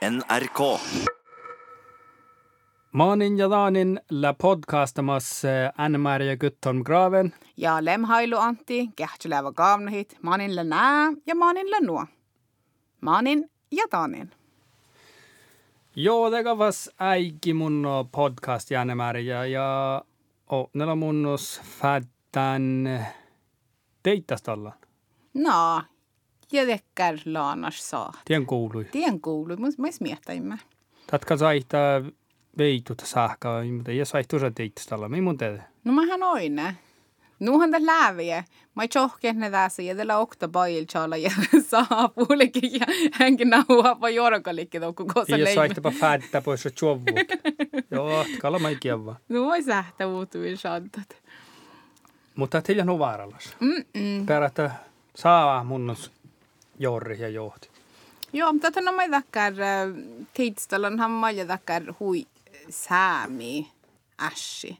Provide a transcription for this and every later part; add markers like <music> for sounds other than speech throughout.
NRK. Maanin ja Daanin la podcastamas Anne-Maria Gutholm Graven. Ja lemhailu Antti, kähtyläävä kaavnahit, maanin la nää ja maanin la nuo. Maanin ja Daanin. Joo, det gavas äiki mun podcast ja Anne-Maria ja oh, nella munnus fädän teittastalla. No, ja tekkär laanas saa. Tien kuului. Tien kuului, mä mä smiettäimme. Tatka saihta veitut saakka, mutta se teittastalla. Mihin mun teet? No mähän oine. Nuhan tällä läviä. Mä tjohken ne tässä ja tällä okta bailchala ja <laughs> saa puolikin ja hänkin nauhaa pa jorkalikki tokku kosa Ei leimme. saihtapa fädtä pois se chuovuuk. <laughs> Joo, kala mä kieva. No voi sähtä uutuin shantat. Mutta teillä on vaarallas. Mm-mm. Perätä saa munnus jorri ja johti. Joo, mutta tätä mä takkar tidstallanhan mä takkar hui säämi ässi.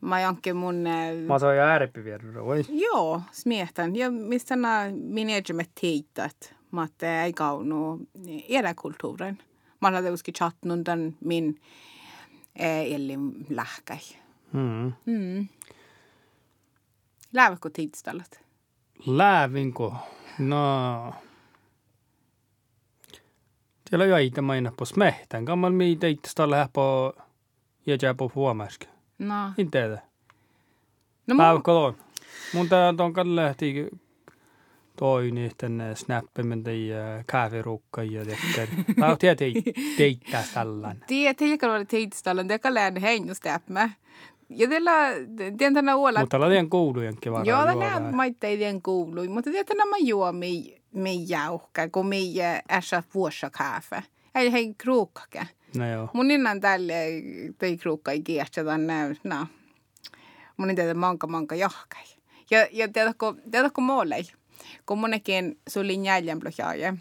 Mä jankke mun... äh, Mä saan jo ääripivirra, voi. Joo, smiehtän. Ja mistä nämä management tiittat, mä että ei kaunu eräkulttuurin. Mä olen tietysti chatnut tämän min elin lähkäi. Mm. Mm. Läävätkö tidstallat? Läävinko? No... Siellä jo itä maina på smehtän. Kammal mi teittäs tällä häpä ja jää på huomaska. No, Inte det. no Päiväkö on? Mun tää on kan lähti toini tänne snappimenta ja käävirukka ja tekkär. Mä oon tiedä teittäs tällän. Det tillkal var tidstallen, det kan lära hej just det Ja tällä, on tänä uola. Mutta tällä on kuulujenkin varmaan. Joo, tänä mä ei tien kuului, mutta det tänä mä juo jauhka, kun mi äsä vuossa kaffe. Ei hei kruukkake. No joo. Mun innan tälle tei kruukka ei kiehtä tänne, no. Mun ei tehdä manka manka jahkai. Ja, ja tiedätkö, tiedätkö muolei? Kun monekin sulin jäljän blokjaaja.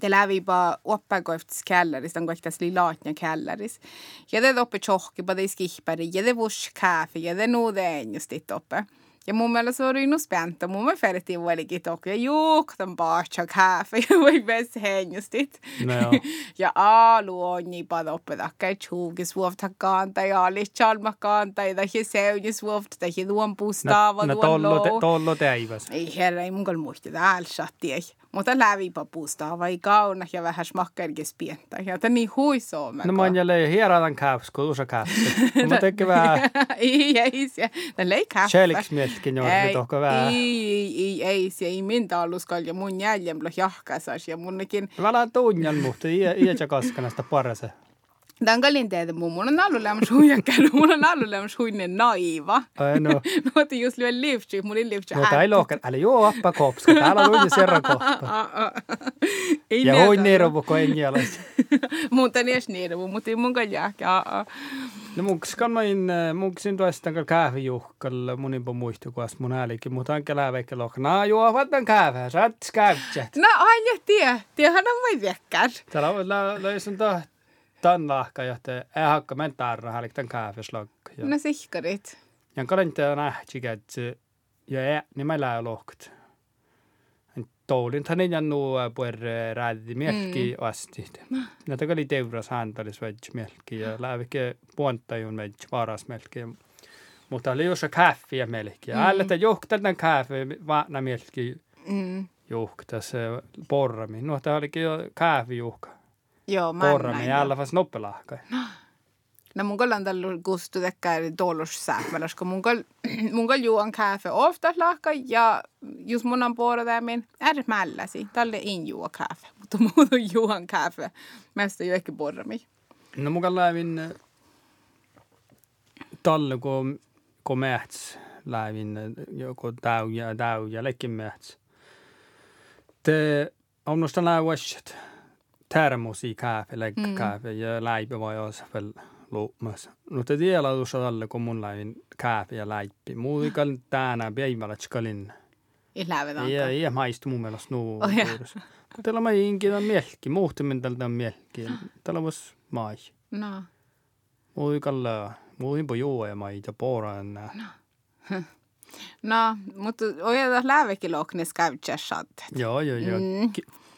Det lävi bara uppe gå efter källaris, den går efter slilatnya källaris. Ja det uppe tjohki, bara det skippari, ja det vush kaffe, ja det nog det dit uppe. Ja mun mielestä se oli nu spänta, mun mielestä färdigt vuolikin tokko, ja juuktan baatsa <laughs> kaffe, ja voi bäst hänjustit. No joo. <laughs> ja alu on niin paljon oppetakka, että chuugis vuofta kantaa, ja alis chalma kantaa, ja tähän seujus vuofta, tähän tuon pustaava, No tuon tollo, tollo teivas. Ei herra, ei mun kyllä muista täällä sattia. Mutta lävipa pustaava, ei kauna ja vähän smakkarkis pientä. Ja tämä niin huisoo. No mä oon jälleen hieradan kääps, kun usa kääps. <laughs> Mä tekee vähän <laughs> ei, ei, se. Tämä ei kaffe. Själks mielkin jorri Ei, tohko vähän. ei, ei, ei, se ei min tauluskal ja mun jäljemlo jahkasas ja munnekin. Mä lähden tunjan, mutta ei ei kaskanasta parase. Tämän kalin teetä mun, mun on allu lämmäs huijakkäällä, mun on allu lämmäs huinen naiva. Ai no. <laughs> No, että just lyö livtsi, mun ei livtsi. No ei lohkan. Älä joo appa kopska. Täällä on uuden serran kohta. Ja hoi nerovo ko en jälas. Mutta ne edes niitä, mutta ei mun jääkä. No munks kan main, munksin toistan kal käävijuhkal munin po muistu kuas mun äälikin. Mutta anke lääveikä lohkan. Naa joo, vattan käävää. Rats käävtsät. No aina tie, tiehän on vai viekkär. Täällä on löysin ta tan lahka, jotta ei hakka men tarra hälik tän kääveslokka. No sihkarit. Ja kalente nähti, että ja ei, niin mä lää lohkat. Toulin tanin ja nuu puer räädi mielki asti. Ja tämä oli teuras häntälis vedj mielki ja läävikke puontajun vedj varas mielki. Mutta oli just kaffi ja melki. Ja alle te johtaa tämän kaffi vaana mielki Mm. johtaa se porrami. No tämä olikin jo kaffi juhka. Joo, mä Porrami ja alla fast noppelahka. <gasps> No mun on tällä gustu tekkää tuollus säämäläs, kun mun kol, <clears throat> mun juon kaffe ofta lahka ja just mun on puolella tämän är mälläsi. Tälle in juo kaffe, mutta <laughs> muut on juon kaffe. Mest ju ekki porrami. No mukaan lävin talle, kun kun mäts lävin joku täy ja täy ja lekin mäts. Te on noista läuäsät termosikääve, läikkääve mm. ja läibe vajas veel loomas. No te tiedä laudussa alle, kun mun läin kääve ja läipi. Muulikan <gasps> tänä päivällä tskalinna. Ilävedään. Ei, ei maistu mun mielestä nuu. Oh, Tällä mä inkin on mielki, muhtimin tältä on mielki. <laughs> Tällä vois mai. No. Muikalla, muihinpa juo ja mai ja poora enää. No. <laughs> no, mutta ojata lävekin loknis käy Joo, joo, joo. Mm.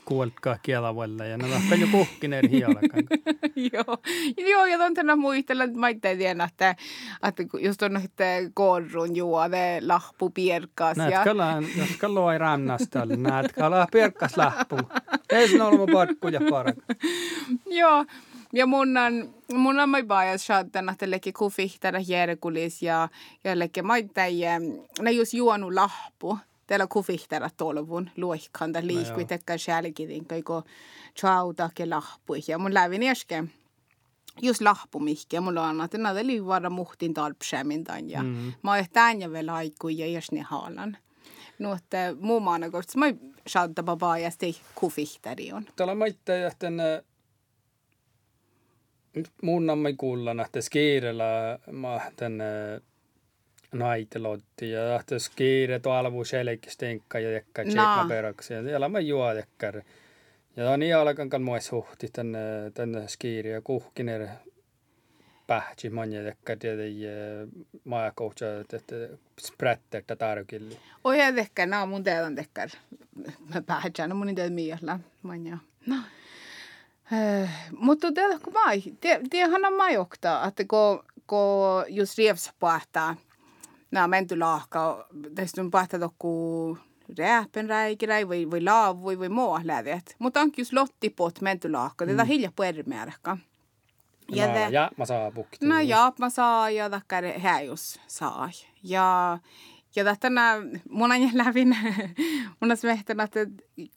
Kuolkaa kielavoilla ja ne on jo kuhkineet hialakaan. <laughs> joo. joo, ja tänä muistella, että mä itse tiedän, että, että just on että korrun juode lahpu pierkkas. Näet ja... kalaan, jos kallo ei rannasta, näet kalaa pierkkas lahpu. Ei se ole pakkuja parak. joo. Ja mun on, on mai bajas shaddan att leke kufihtara järkulis ja, ja leke maitai, ne just juonu lahpu. Täällä kufihtara tolvun luohkanda liikkui no tekkä själkidin kaiko chautake lahpui. Ja mun lävin äsken just lahpu mihke. Mulla on että näitä oli vara muhtin talpsäämin ja mm. mä oon tämän vielä aikui ja jos ne haalan. No, että muu maana kohdassa mä shadda babaa ja sitten kufihtari on. Täällä maittaa jähtän mun namma kuulla että skiirellä mä tän naitelotti ja että skiire tuolvu selkistenkka ja tekkä tsekka peräksi ja siellä mä juo tekkär. Ja niin alkan kan mua suhti tän tän skiiri ja kuhkiner pähti manja tekkä tietenkin maa koutsa että spretter tätä tarkille. Oi ja tekkä, no mun teidän tekkär. Mä pähti, no mun teidän miellä manja. No. Eh, mutta det kun mai, det, det han mai okta, että ko, ko just rievs pahtaa, nää menty lahka, tästä on pahtaa tokku rääpen räikiräi vai, vai laavui vai muu lävet. Mutta onkin just lottipot menty lahka, tätä mm. hilja puermääräkkä. Ja, no, det, ja mä saa bukti. No ja mä saa ja takkar häjus saa. Ja ja tähtänä mun ajan <laughs> lävin mun on että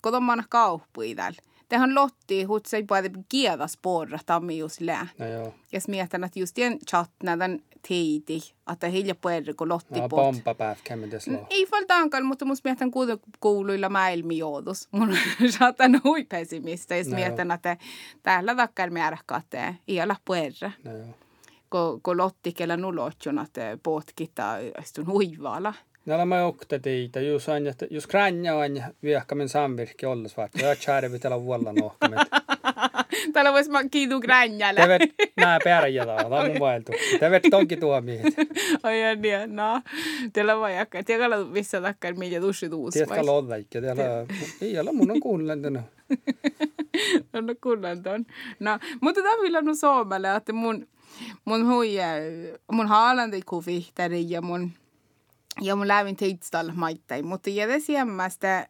kotomana kauppui täällä tähän lotti hutsai puhuta kieda spåra tammi just lä. No joo. Ja smietan, että just den chatna den teiti, että hilja puhuta kun lotti no, pompa päät kämmin lo. Ei faltaankaan, mutta mun smietan kuuluilla maailmi joudus. <laughs> Mun saatan hui pessimistä ja smietan, että täällä takkar määräkkä, että ei ole puhuta. No joo. Kun, lotti kellä nulotjun, että potkita istun huivaalla. Näillä mä okta teitä, jos aina, jos kränjä on viehkamen samvirkki olles vaikka, ja tjärvi täällä vuolla nohkamet. <laughs> Täällä vois mä kiitu kränjällä. Te vet nää pärjätä, tämä on mun vaeltu. Te vet tonki tuomiit. Oi ja niin, no. Teillä on vaikka, tiedätkö missä takkar mitä tussi tuus. Tiedätkö lolla ikkä, täällä, ei ole mun on kuunnellut. <laughs> on kuunnellut. No, mutta tämä on vielä suomalle, että mun, mun hui, mun haalandi kuvihtari ja mun ja mun lävin teitstal maittai, mutta jäde siemmästä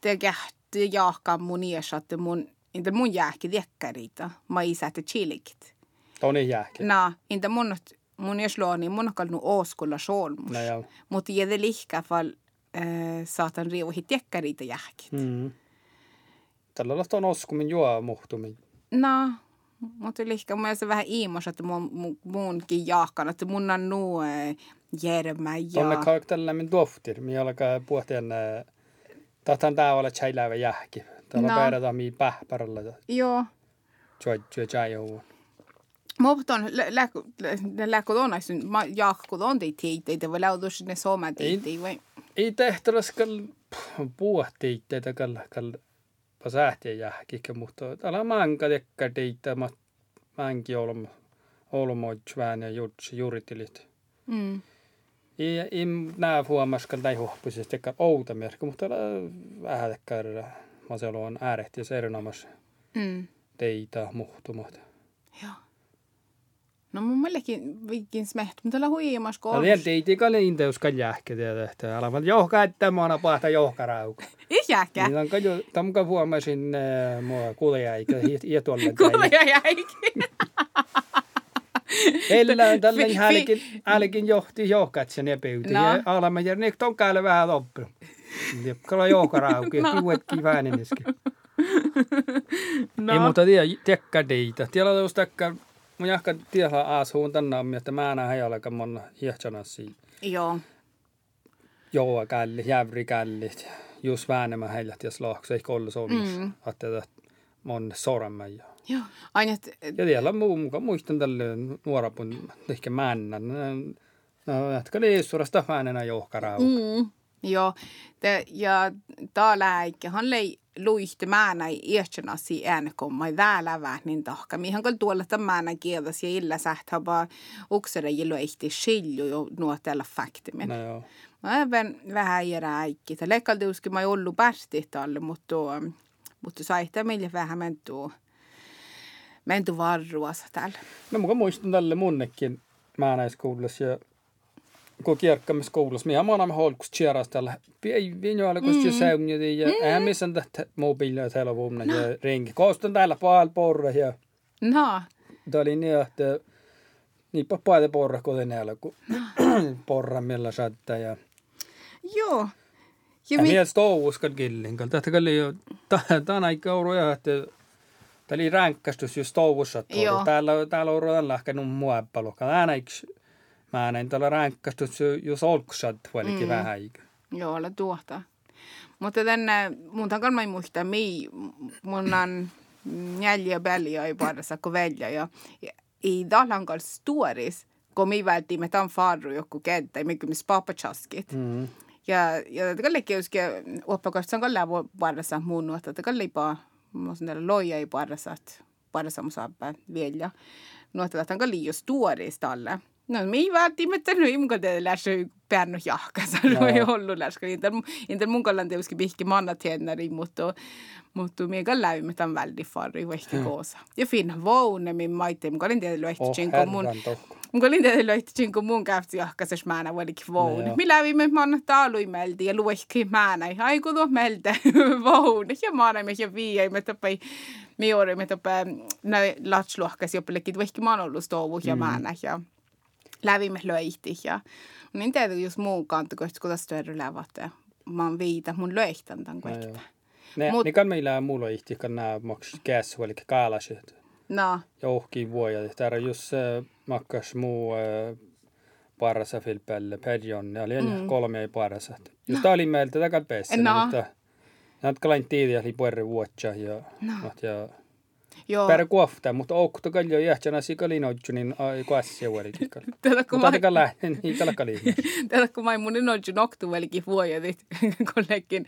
te kähti jaakka mun iäsatte mun, inte mun jääkki diekkarita, mä isätte chilikit. Toni jääkki. Na, inte mun, mun iäsluoni, mun on kallu åskulla solmus. No joo. Mutta jäde lihka fall äh, saatan riivu hit diekkarita jääkit. Mm. Tällä on tuon oskumin juo muhtumin. No, mutta lihka mun se vähän iimos, että mun, mun, munkin jaakkan, että mun on nuo järmä ja... Tuonne kautta min doftir, mi alkaa puhtia tahtan tää olla chailävä jähki. Täällä no. päädetään mi pähpärällä. Joo. Choi choi chai huu. Mutta läkko on näissä, mä jaakko on tei teitä, vai laudus ne soma teitä, vai? Ei tehtäväs kall puhtiitteitä kall kall pasähtiä jähki, mutta täällä manka tekkä teitä, mä mänkin olmo olmo ja jutsi juuritilit. Mm. I, i nää huomaskan tai outa merkki, mutta vähän ehkä mä se on äärehti se erinomaisesti mm. teitä muhtumat. Joo. No mun mielestäkin viikin smeht, mutta tällä huimas koulussa. No vielä teitä kalle inteus kan jähkä tiedä, että alavat johka, että mä oon pahta johka rauka. Ei jähkä. Niin on kajo, tamka huomasin mua kulja eikä ja tuolle. <laughs> Kulja <laughs> <laughs> on tällainen hälkin, hälkin johti johkat sen epäyyti. No. Ja alamme ja ne on käydä vähän loppu. Ja kala johkarauki, <laughs> no. juuet kiväänimiskin. <laughs> No. Ei muuta tiedä, tekkä teitä. Tiedä jos tekkä, mun jahka tiedä aasuun tänne, että mä näen hejallekaan monna hiehtsana siitä. Joo. Joo, källi, jävri källi. Just väänämään heillä, jos lohksa, ei koulu suomessa. Mm. Että mon sormen. Ja, Joo, aina, et, et... ja vielä muu mukaan muistan tälle nuorapun ehkä männän. No, jatka liissurasta väänenä johkarauka. Mm, joo, Te, ja täällä hän lei luihti määnä iähtsenasi äänekomma täällä vähän niin tahka. Mihän kun tuolla tämän määnä kielas ja illa sähtäpä uksere ja luihti skilju jo nuo tällä faktimin. No joo. Mä vähän vähän järä äikki. Leikkalti uskin mä ei ollut päästi tälle, mutta mutta saittaa meille vähän mentuu, mentuu varruassa täällä. No muka muistan tälle munnekin määnäiskoulussa ja kun kierkkamme koulussa, mihän mä annan holkus tjäras tällä. Ei vinjoilla, kun se säynjä, ja eihän missään tätä mobiilia täällä vuonna ja ringi. Koostan täällä paljon porra ja No, Tämä oli niin, että niinpä paljon porra näillä, kun <clears throat> porra millä saattaa. Ja, joo. ja Ja mi- mies touuskan killin. Tätä oli jo, tämä aika ollut että Tämä oli ränkkästys just touvussa. Täällä, täällä on ruoan lähkenut muoppalukka. Mä yksi Mä näin täällä ränkkästys just olksat vaikka mm. vähän aikaa. Joo, olla tuota. Mutta tänne, mun takan mä muista, mi, mun on neljä väliä ei parissa kuin välja. Ja, ja i dalan kanssa stories, kun mi vältti med tämän farru joku kenttä, mikä mis papachaskit. Mm. Ja, ja lika uske uppakast som kan lära parissa mun nuotta, det kan mun näillä loja ei että parissa mun saappa vielä. Nuotta, että kan liian stories tälle. No, mi välttämättä nyt imko te läsä pärnu jahkasa, <laughs> no ei ollut läskä. Inte mun kallan tietysti pihki manna tiednäri, mutta mutta minä kan läymme tämän väldi farri vaikka koosa. Ja finna voune min maite, mun kallan tiedä Oh, löhtsin, kun mun. Mun olin teille löytyin, kun mun käytti jahkasessa määnä valikin voun. joo. Me lävimme manna taalui melti ja luihki määnä. Ai kun tuo meiltä <laughs> voun. Ja maana me ja viiei me tapai. Me ori me tapai näin latsluohkas joppillekin tuihki maan ollut stovu ja määnä. Ja lävimme löyhti. Ja niin teitä just muun kanssa, kun kun verran lävät. Mä oon viita mun löyhtän tämän No joo. Ne, Mut- niin kan meillä mulla ihti, kan nämä maks käs, eli kaalaset. No, Johki vuoja. Täällä just äh, makkas muu äh, parassa filpelle perjon. Ne oli mm. kolme ei parassa. Just tää oli meiltä takat päässä. No. Mutta Natkalain tiidi oli puerre vuotsa ja, no. ja joo. per kuofta, mutta oukto kaljo jähtsänä sikalin odju, niin ai kuassia vuorikin. Tätä kun mä... aika lähden, niin tällä kalin. Tätä kun mä mun on jo noktu velikin vuojatit <laughs> kollekin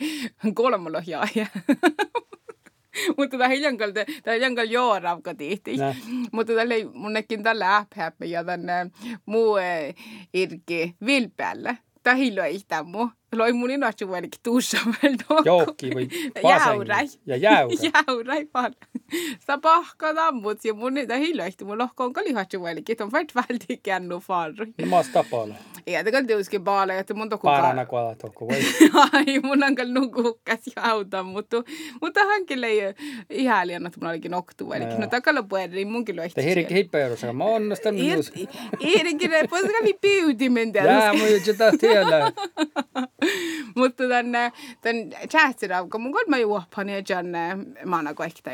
kolmolohjaaja. <laughs> Mutta tämä hiljankal, tämä hiljankal jooravka tihti. Nä. Mutta tällä ei munnekin tällä äphäppä ja tänne muu irki vilpeälle. Tämä hiljo ei mu. Loi mun inotsu velikin tuussa <laughs> vielä Joukki või Jäurai. Ja jäurai. Jäurai vaan. <laughs> Sä pahka tammut ja mun niitä hiljoihti. Mun lohko on kalihatsu velikin. On vält välti kännu farru. Maas tapalla. Ja det kan ska bara että mun toku Parana kuala toko. Voi. <laughs> Ai, mun on kyllä nukukkas ja auta, mutta, mutta hänkin ei ihäliä, että mun olikin noktu. Eli No takalla puolella, niin munkin löihti. Te hirikki hippeerusa. Mä onnistan myös. <laughs> Iirinkin, että voisi kävi pyytimen Jää, mä jo sitä tiellä. Mutta tänne, tämän chatsirauka, mun kolma juoppan ja tänne maana kaikta,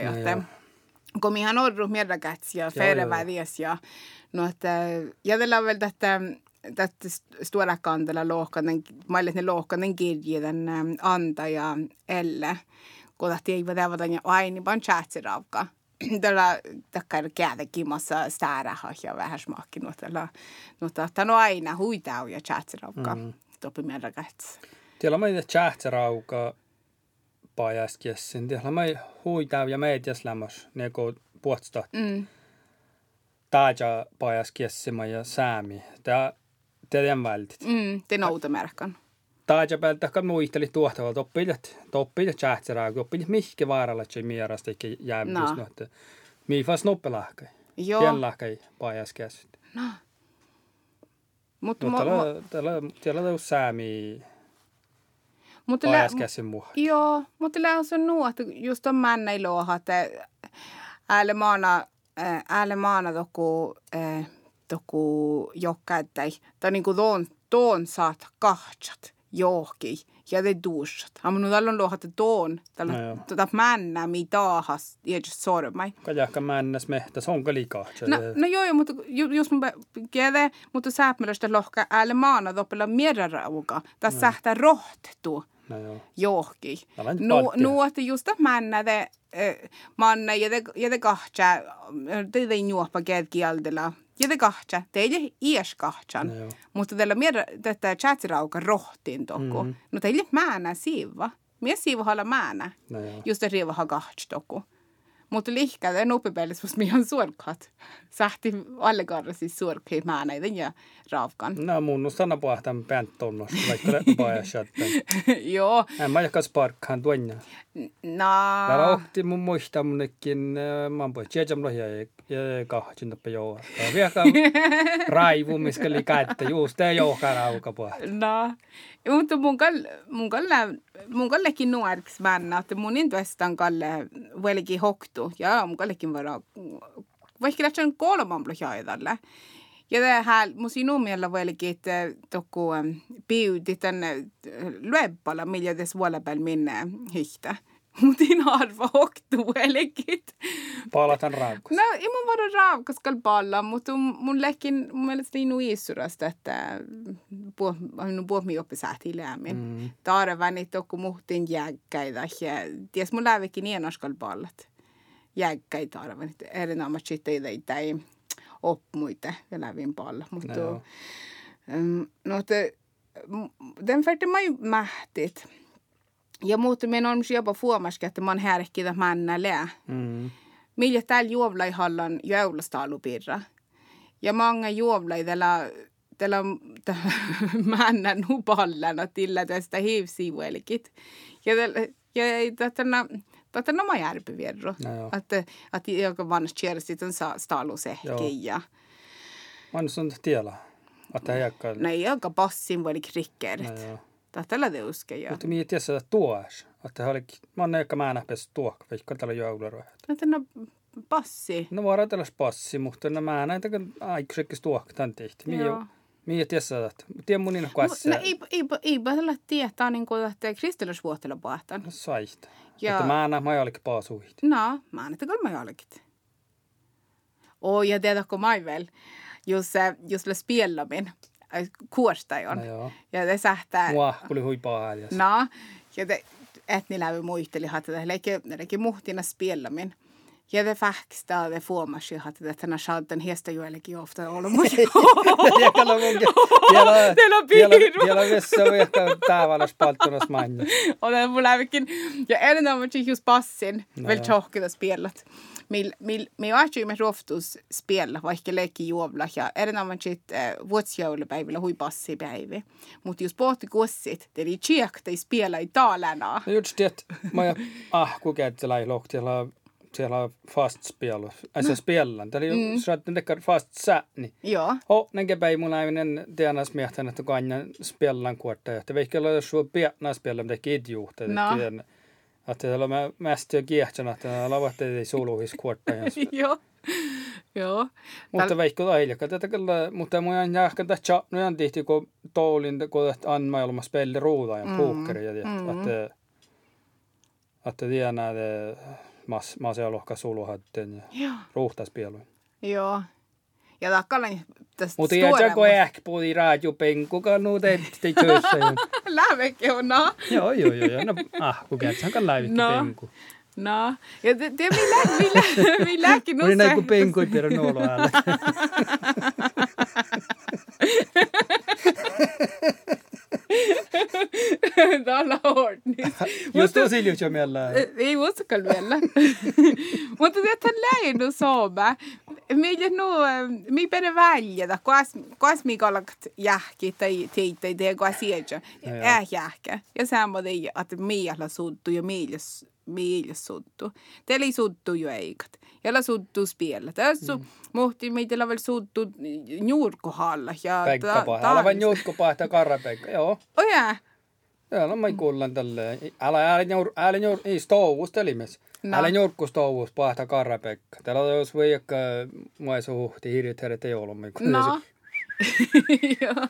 No kun ihan orru mierräkäts ja färvävies ja no, että jätellään vielä tästä tästä stora kantella lohkanen, maille ne lohkanen kirje tänne Anta ja Elle, kun tahti ei vedä ja aini vaan chatsirauka. <clears throat> Tällä takkar käydä kimassa stäärähä ja vähän smakki, no tällä, no tahtanut aina huitau ja chatsirauka. Mm. Topi mierräkäts. Tiellä mä itse chahtsarauka pajaskessin. Tiellä mä huitau ja medias lämmös. Niinku puolesta Mm. taaja pajaskessima ja säämi. Tää teidän vältit. Mm, är noutamärkan. Taaja päältä kan muisteli tuohtavalta oppilat. Oppilat chahtsarauka. Oppilat mihke vaaralla, että se mierasta eikä jäämys. No. No. että Mi fas noppelahkai. Joo, Pienlahkai pajaskessit. mutta Mutta mo, mo, tällä, tällä, tällä on säämi mutta lä, muuhun. joo, mutta lä on se nuot, just on männä iloa, että äälle maana, äälle maana toku, eh, toku jokka, että tai niinku tuon, tuon saat kahtsat johki ja te duusat. Amma nu tällä on luohat tuon, tällä No tota männä, ja just sormai. Kajakka männäs mehtä, se on liikaa. No, no joo, joo, mutta just mun kiede, mutta sääpmelöstä lohka äälle maana toppella mierrarauka. Tässä sähtää rohtettu no johki. Tällä nyt Nu, nuotti just männä te manna ja te, ja te kahtsa, te te juoppa kieltellä. Ja te kahtsa, teille ies kahtsan. No mutta tällä mierä, tätä chatsirauka rohtiin tokku. Mhm. No teille määnä siiva. Mies siiva halla määnä. No. Just har kahtsa tokku. Mutta koska minä on suorkat. Sähti alle karra siis suorkki määnäiden ja raavkan. No mun on sana pohtan pänt tonnos, vaikka le paja shatten. Joo. En mä jakas parkkaan tuonne. No. Täällä ohti mun muista munnekin, mä oon pois tjejam lohja ja kahtin tappe joo. Vielä <laughs> raivu, missä oli kättä, juus, tää joukaa rauka pohta. No. Mutta mun kalle, mun kalle, mun kallekin nuoriksi mennä, että mun intuestan kalle velki hoktu. Ja mun kallekin vara, vaikka lähtsä on kolman blokjaidalle. Ja det här nog meillä velki, että tokku piudi tänne lueppala, millä tässä vuolapäällä minne hihtä. <laughs> Mutta en arva hoktu velkit. <laughs> Palataan raukka. No, ei mun vara raavkas palla, mutta mun lekin mun mielestä niin isurasta, että minun puhmi oppi sääti lämmin. Mm. Tarvani tokku muhtin jägkäitä ja ties mun lävikin ienoskal pallat. Jägkäitä tarvani. Erinomaisesti sitten ei tai oppmuite ja lävin palla. Mutta no, no te, den färte man ju mähtit. Ja mutta minä on jopa huomaskin, että mä oon härkkitä männällä. Mm. Millä täällä juovlai hallan joulastaalupirra. Ja många juovlai tällä tällä <laughs> männä nupallana tillä tästä hiivsivuelkit. Ja, ja tätä Tätä nämä järpivierro. No, että, että joka vannas kiersit on staalusehki ja... Vannas on tiellä. Että ei jakka... Nej, joka passin voi krikkerit. No, Tällä te uskee Mutta minä tiedä että tuos. Että oli... Mä oon joka mä nähpäs tuokka, vaikka tällä jouluroja. Tätä no passi. No vaan tällä passi, mutta no mä näin tämän aikuisekkis tuokka tämän tehty. Minä Tiedän mun inno kuassa. No ei, ei, ei, tällä tietää niin kuin, että kristillisvuotella pohtan. No saista. Ja... Että mä näen majalikin paasuhit. No, mä näen, että kyllä majalikin. Oh, ja tiedätkö mä vielä, jos, jos le spellamin, kuorstajon. No, joo. ja det sähtää... Mua, oli huipaa ääliäs. No, ja te, et ni lävi muisteli, että leke muhtina spellamin. Ja man ju att det här schalten hästar ju eller ofta olla <laughs> mut. Ja kalla mun vielä vielä vielä vessa vielä täällä spaltunas manna. Olen mulla ävikin ja erinomaisesti just passin väl tjockade spelat. Mil, mil, me vaatsi me roftus spela, vaikka leikki juovla ja erinomaisesti äh, vuotsijoulupäivillä hui passipäivi. Mutta jos pohti kussit, eli tsiekta ei spela i talana. No just det, mä ah, kuka et lai lohtiala siellä on fast spel. Alltså no. spelen. Det är ju mm. så att den där fast sättning. Ja. Och när jag börjar mulla även den smärtan att gå spela korta. Det verkar vara så betna spela det är idiot. No. Att det är mest jag gärna att det är varit det solovis korta. Joo. Joo. Mutta veikko tai hiljakka. Tätä kyllä, mutta mun on jahka tässä no on tihti kun toulin kun anma ilma spelli ruuda ja puukkeri ja mm. että että tiedän että mas, masealohka suluhatten ja ruuhtaspieluin. Joo. Ja takkalan tästä Mutta ei kun ehkä puhuti raadiopenkukaan nuut ettei työssä. Lävekin on, no. Joo, joo, joo. No, ah, kun kätsän kan läivitty no. penku. No, ja te, te millä, millä, <laughs> milläkin nusse. Oli näin kuin penku ei pidä <laughs> <laughs> ده لا يستوزي اللي كم يلا اي وصل يلا وانت ذات lei non so mä meillä no mi pere välja da kuas kuas mi kolakt jahki tai tei tei tei kuas sieltä eh jahke ja samma dei att meillä suttu ja meillä meillä suttu. Teli suttu jo eikat. Ja la suttu spiella tässä mm. muhti meillä vel suttu juurkohalla ja Pekka pahalla vain juurkohalla karra Pekka joo. Oh yeah. Joo, no mä kuulen tälle. Älä älä juur, älä juur, ei stouvus telimes. No. Älä juurkku stouvus pahta karrapekka. Täällä on jos voi ehkä mua suhti hirjit herret ei ollut. No. <laughs> Joo.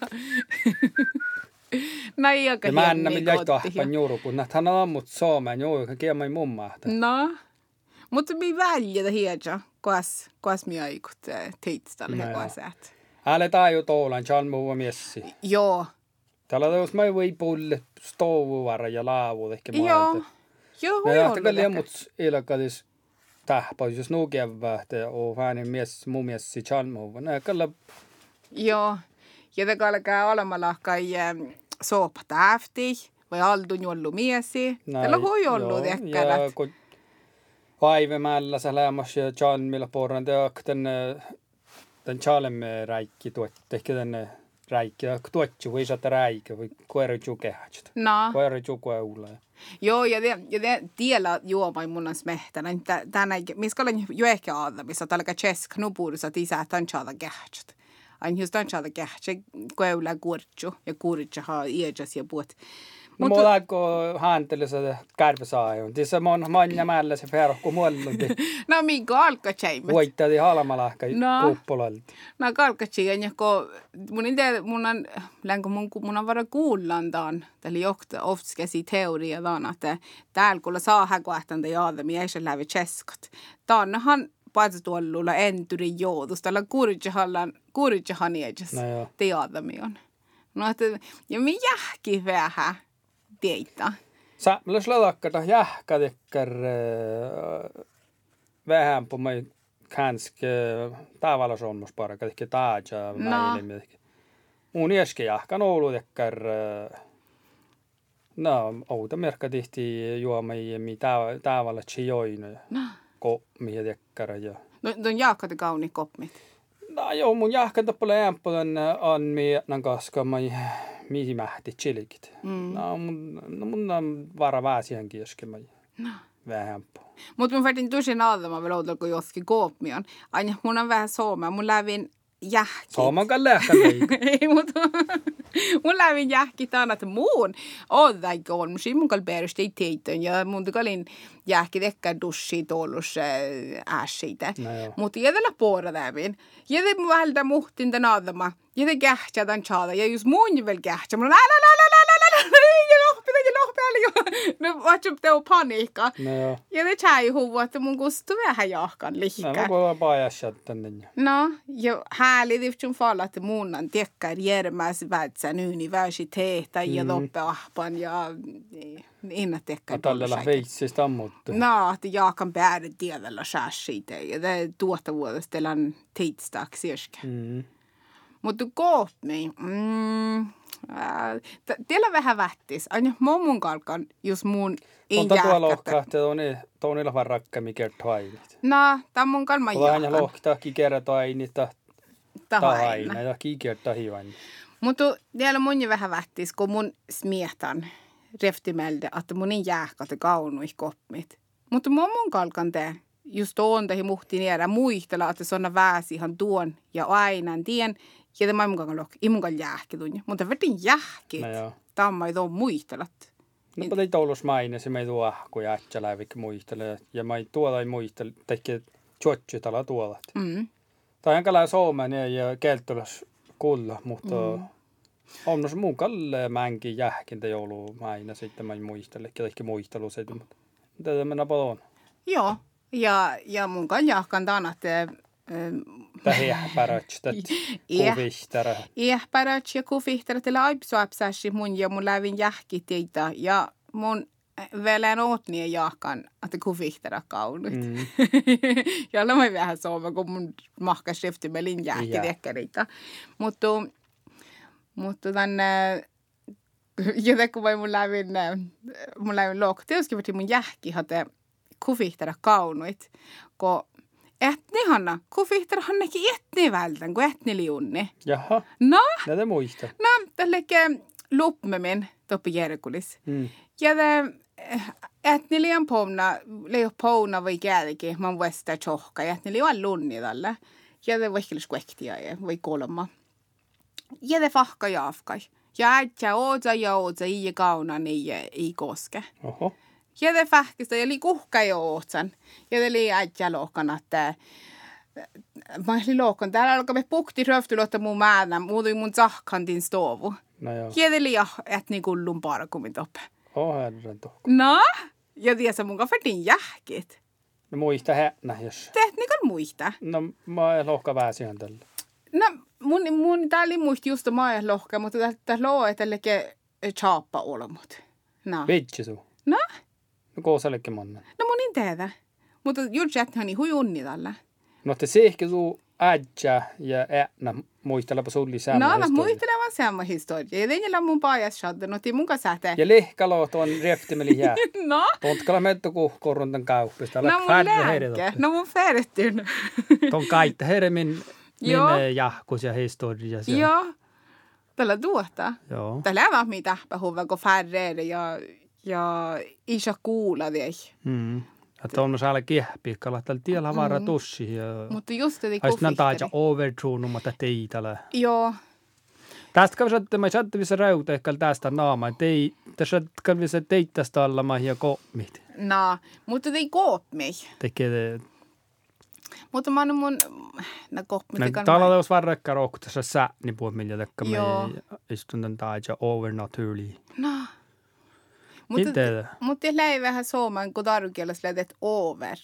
No ei aika Mä en näin jäi tahpan juuru, kun nähdään ammut Suomeen juuri, kun kiemai mun maahta. No. Mutta mi väljetä hiedja, kuas, kuas mi aikut teitstalle ja kuas äät. Älä taiju toulan, chan muu miessi. Joo. Täällä jos mä voi pulle stouvuvara ja laavu ehkä Joo. Joo, olla. Ja liian mut ilkadis tähpäis, jos nuu keväähtä ja fäänin mies, muu miessi chan muu. Nää kalla... Joo. Ja te kalkaa olemalla kai soopa tähti vai aldun jollu miesi. Tällä voi ollut ehkä. Ja kun Vaivemällä se lämmäs ja millä porran teok tänne den chalemme räikki tuot ehkä tänne räikki tuotsi voi saada räikki voi koira jukehat No. koira jukua ulla Joo, ja det, ja det tiellä juoma mun smehtänä. Tänä, missä olen jo ehkä aada, missä tällä chesk nupuudessa tisää tämän chada kähtsät. Ain just tämän chada kähtsät, kueula kurtsu ja kurtsu haa iäjas ja puot. No mulla alkoi hantele se kärpäsaajon. Tässä mon manja mällä se ferkku mullunti. <laughs> No minkä alkaa tjeimet? Voittadi halmalahka No. kuppolalta. No kalkatsi ja ko mun inte mun on länko mun mun on vara kuullaan taan. Tällä johtaa ofta käsi teoria taan että täällä kuulla saa häkoahtan te jaada mi ei se lävi cheskot. Taanhan paitsi tuolla entyri joudus tällä kuritsahallan kuritsahan edes. No joo. Te jaada mi on. No että ja mi jähki vähän teitä. Sä, olisi ladakkata jähkä tekkär vähän mig kanske tavalla sommas paraka ehkä taaja No. näille Mun jäske jähkä noulu tekkär No, outa merkka tihti juomai mi tavalla chijoina No. ko mihin tekkär ja No, no jaakka te kauni koppmit. No joo, mun jähkän tappale ämpölän on mi nan kaska mihin mähti chilikit. Mm. No mun no mun on vara väsiän kieske mai. No. Vähän. Mutta mun färtin tusin aadama vielä outolla, kun joskin koopmion. Aina mun on vähän soomea. Mun lävin jähki. Saaman kan lähkä mig. <laughs> Ei, mutta mun lävin jähki tämän, että muun on täikö on. Mun mun kal perusti ei teitön. Ja mun kalin jähki tekkä dussi tuollus ässiitä. No. Mutta jädellä puora lävin. Jädä mun vältä muhtin tämän aadama. Jädä kähtsä tämän chaada. Ja just mun vielä kähtsä. Mun on älä, älä, älä, älä, älä, älä, lohpi, älä. No, vatsu teo paniikka. No. Ja det tjäi huvud että mun kustuu vähän jahkan No lihkä. mä voin paajassa tänne. No, ja härligt eftersom fall att munan tekkar järmäs vätsän universiteeta ja Mm. loppeahpan ja innan tekkar Tällä veitsistä ammuttu. No, että jaakan päädä tiedellä säässiitä ja det tuottavuudesta telan irska. Mm. Mutta koopmi, mm, ää, t- teillä vähän vättis. Aina mun kalkan, jos mun ei Mutta jääkätä. lohkahti tuoni tuoni lahvan rakka mikä tainit. No, tämä mun kalma Tuolla aina jaakan. lohtaa kikera tainit ta Tahaina. ja kikera tahivan. Mutta vielä mun jo vähän vättis, kun mun smietan reftimelde, että mun ei jääkältä kaunui koppit. Mutta mun mun kalkan te, just tuon tehi muhti niedä muistella, että se on väsi ihan tuon ja aina tien. Ja tämä ei mun kalkan lok, ei mun kalkan jääkki tunne. Mutta vetin. No joo. Tämä ei tuon muistelat. No mutta ei toulus maine, se me ei tuo kun jätsä läivik muistele. Ja mä ei tuolla ei muistele, teki tjotsi tala tuolla. Mm. Tai lää Suomen ja kelttulas kulla, mutta mm. on nos mun kalle mänkin jähkintä joulu maina sitten mä muistele, ketkä muistelu se, mutta tätä mennä paljon. Joo. Ja, ja mun kalkan jahkan tämän, että Tähän pärätstet, Jah. kuvistara. Iähpärät ja kufihtarat ja aipsuapsääsi mun ja mun lävin jähkiteitä ja mun velän ootnien jahkan, että kufihtara kaunut. Mm. Mm. ja olemme vähän sooma, kun mun mahka skriftimelin jähkitekkäreitä. Mutta, mutta tänne, ja kun mun lävin, mun lävin lok, tietysti mun jähki hatte kufihtara kaunuit, kun etnihanna, kufihtarahan nekin etni vältän, kun etni liunni. Jaha, No, näitä muista. no, tälleke lupmemin toppi järkulis. Mm. Ja etni liian pouna, leo pouna vai käälikin, man tjohka, ja etni liian lunni tällä. Ja det vaikka skuektia ja vai kolma. Ja det fahka jaafkai. Ja äitsä ootsa ja ootsa i kauna niin ei koske. Oho, Ja det faktiskt, ja li kuhka jo ootsan. Ja det li äitsä lohkan, että mä olin lohkan. Täällä alkaa me pukti röftylotta mun määnä, muutui mun sahkantin stovu. no joo. Ja det li etni kullun parkumin toppe. Oh, herran tuh. No, ja tiesä mun kafetin jähkit. No muista hännä, jos. Teet nikon muista. No mä lohka väsiän tällä. No, mun, mun tää oli muist just maa lohka, mutta tästä loo, että leke chaappa olemut. No. Vitsi suu. No, No koosellekin monen. no mun en tiedä. Mutta juuri jäthän hui unni tällä. No te ehkä suu äijä ja äänä muistelepa sulli sama No, mä muistelemaan sama historia. Ja tein mun pajas shadda, no tii mun kanssa sähte. Ja lehkalo tuon reftimeli jää. <laughs> No, Pontkala metto ku koruntan kauppista. no mun lääke. No mun färtyn. <laughs> Tuon kaitta heidän min, <laughs> jahkus ja historia. Joo. Tällä tuota. Joo. Tällä on mitä puhuva, kun färre ja, ja isä kuulla vielä. Mm. Että on saada kiehpi, kalla tällä tiellä vara tussi. Ja... Mutta just te Ais nan taaja overtrunu, mutta teitala. Joo. Tästä kävi että mä saattaa visa rauta ehkä tästä naama. Tei, tässä kävi visa teittästä alla mä ja kommit. No, mutta te ei koop mig. Tekee, Mutta mä annan mun... No koop mig. no täällä olisi varrekka rohkuta sä, niin puhut millä tekka me istun tämän taaja overnaturally. No. Mutta, mutta lär vähän suomen, kun tarukielas lädet over.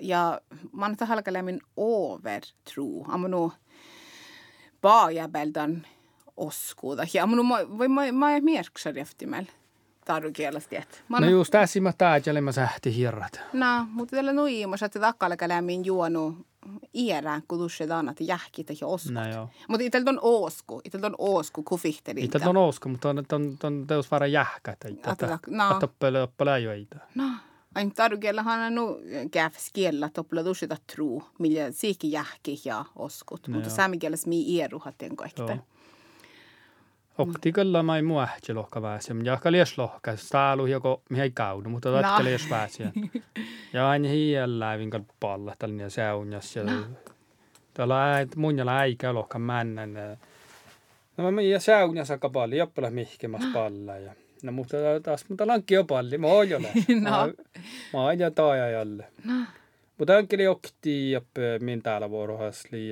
Ja man annan halkalämmin over, tro. Amma nu paajabeldan oskuuda. Ja amma nu voi mä mä mierksar eftimel. Tarukielas tiet. No just tässä mä taaja, mä sähti hirrat. No, mutta tällä nuimus, että takkalekälämmin juonu iärään, kun tuossa annat jähkitä ja oskut. No joo. Mutta itseltä on osku, itseltä on osku, kun fihteli. Itse on osko, mutta on, on, on teos vara jähkä. Atala- no. Että oppele oppele ajoita. No, ain tarukiellähän on nu käyfs kiellä toppla tuossa truu, millä siikin jähki ja oskut. No mutta saamikielessä mii ieruhat en Joo. Okti kyllä mä ei mua ähti lohka pääsi. Mä jahka lies lohka. Staalu joko mihin kaudu, mutta No. tatka lies pääsi. Ja aina hiellä vinkal palla tällainen seunjas. Ja täällä äit, mun jala äikä lohka männän. No mä ja seunjas aika paljon, joppala mihkemas <gasps> palla. Ja, no mutta taas, mutta lankki jo palli, mä oon jo läs. <laughs> No. Mä, oon jo taajajalle. No. Mutta ankeli okti joppe min täällä vuorohasli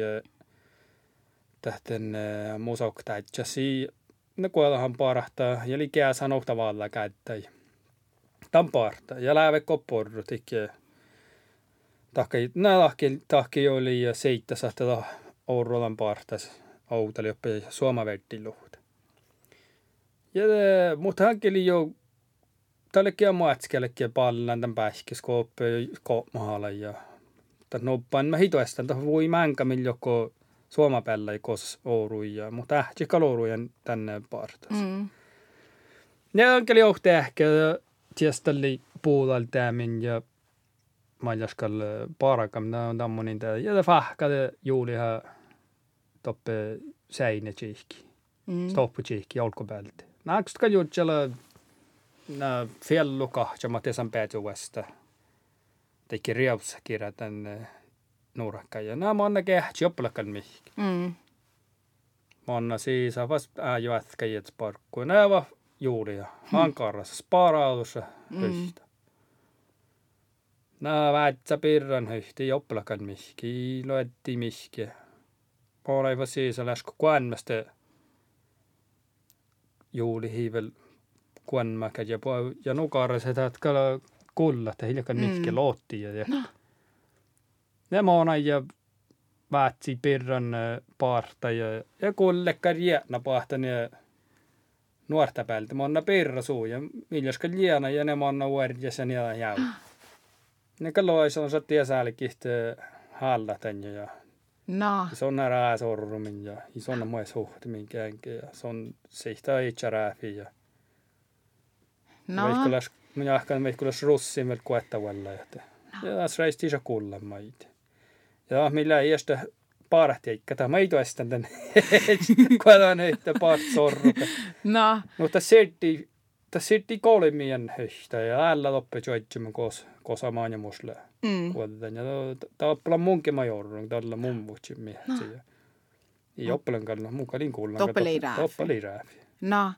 tähten musauktaitsasi. Ne kuollahan parahtaa ja likää valla käyttäjä. Tämän parta. Ja lääve kopporru tikee. Tahki, nää tahki, oli seittasahta Ourolan partas. Outali joppe suomavertti luhta. Ja mutta hankeli jo tällekin on matskellekin pallan tämän pähkiskooppe koopmahalla ja tämän noppaan mä hitoestan tuohon voi mänkä millä joko suomapellä kos ouruja, mutta ähti kalorujen tänne partas. Mm. Mm. Ja onkeli johti ehkä tiestalli puolella tämän ja maljaskal parakam na on tammonin tää ja det fahkade juuliha toppe säine tjihki. Mm. Stoppu tjihki olkopälti. Naaksta juutsella na fellu kahtjama tesan päätyvästä. Teki riaussa kirja tänne nuurakka. Ja nämä on kehti joppalakan mihki. Mm. Monna siis avas ääjöätkäjät parkkuun. Nämä va juulia. Ankarassa sparaudussa höistä. Nämä väitsä pirran höhti joppalakan mihki. Loetti mihki. Oleva siis läsku kuänmästä juuli hiivel kuänmäkä ja, ja nukarassa, että kulla, että hiljakan mihki Mm. lootti. Ja, ja. Nämä on ja vaatsi pirran paarta ja, ja kullekka rietna paahtan ja nuorta päältä. Mä onna pirra suu ja miljoska liena ja ne mä onna uudessa ja jäu. Ne kallois on satti ja säälikistä hallatan ja No. se on nää sorrumin ja se on mua suhtimin käänkä ja se on sihtaa itse rääfi ja No. Veikkulas, minä ahkan veikkulas russin vielä kuettavalla. Ja taas reisti iso kulla maiti. Ja millä ei estä paarat eikä tämä ei toista tän. <laughs> Kuetan heitä paart sorruta. <laughs> No. Mutta siirti, tässä siirti kolmien heistä ja äällä loppu joitsimme kos, kosamaan ja musle. Mm. Ja tämä on munkin majorun, tällä mun mietsi. Ja ja oppilan kanssa mukaan kuulla. Toppeli rääfi. Toppeli rääfi. No.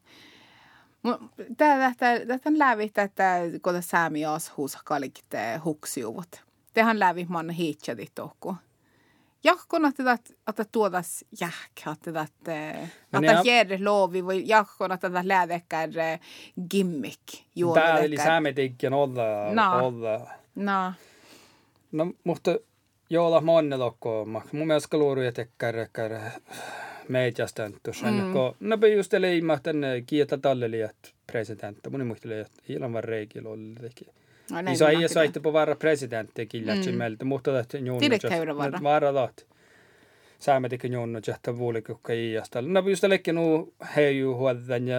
Tätä on lävit, että kun säämi ashuus kalikte huksiuvut. Tehän lävi manna hiitsädi tohku. Jahkon att det att det tuodas jähkä, att det att No att ne- det ger lovi voi jahkon att det lävekkär gimmick Tämä eli säämetikkin olla, No. olla No. No, mutta joo, monne lokkooma. Mun mielestä kaluuruja tekkär, tekkär mediasta tuossa. Mm. No, just leima tänne kiitä tallelijat presidentti. Mun muisteli, että ilman reikillä oli teki. No, Iso mä ei nähdään. saitte på vara presidentti killatsi Mm. mutta että junnut. Tiedätkö käydä vara? Vara lot. Saamme tikka junnut, että vuolikukka iästä. No just lekki nu heiju huodan ja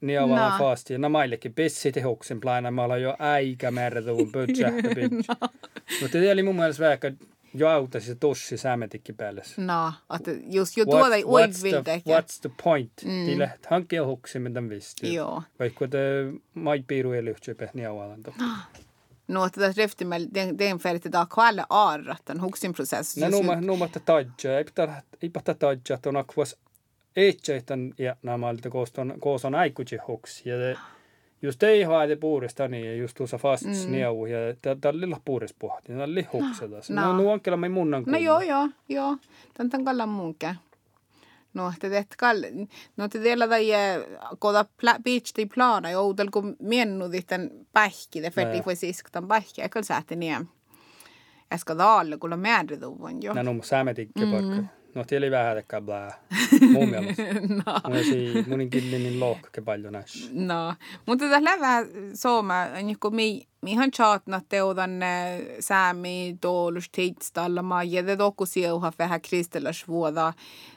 niavaa No. fast. Ja namaillekin pissi tehoksen plana. Mä ollaan jo aika määrätuun budget. Mutta tämä oli mun mielestä vaikka jo autasi se tossi saametikki päälle. No, että just jo tuoda ei the, uivilta. what's the point? Mm. Mm. Tille hankkia hoksin, mitä visti. Joo. Vaikka te maipiiru ei lyhtsy niavalanto. <gasps> No, että tässä riftimellä den färdigt idag kvalle arratan huksin process. No numa numa ta tadja, ei pitää ei pitää tadja ton akvas ehtseitan ja namalta kooston kooson aikuji hoksi ja te- <gasps> just ei haade puurista niin just tuossa fast mm. niau ja tällä lilla puuris pohti, tällä li hokseta. No. No, no ankela mai munnan No joo, joo, joo. Tän tän kallan munke. No, että teet kall... No, te teillä tai koda pla, beach di plana ja outel kun miennu tämän pähki, färdigt joo. voi siis tämän pähki, ja kyllä sääti niin. Ska dalle, kun on määrituvun jo. No no saametikki paikka. No tieli vähän tekkaa blää. <laughs> Mun mielestä. no. Mun esi munin killinin lohke paljon näissä. No, mutta tässä lävää sooma, niin kun mi, mi han chatnat teudan säämi tuolus tiitstallama ja te tokku sieuha vähän kristillas vuoda.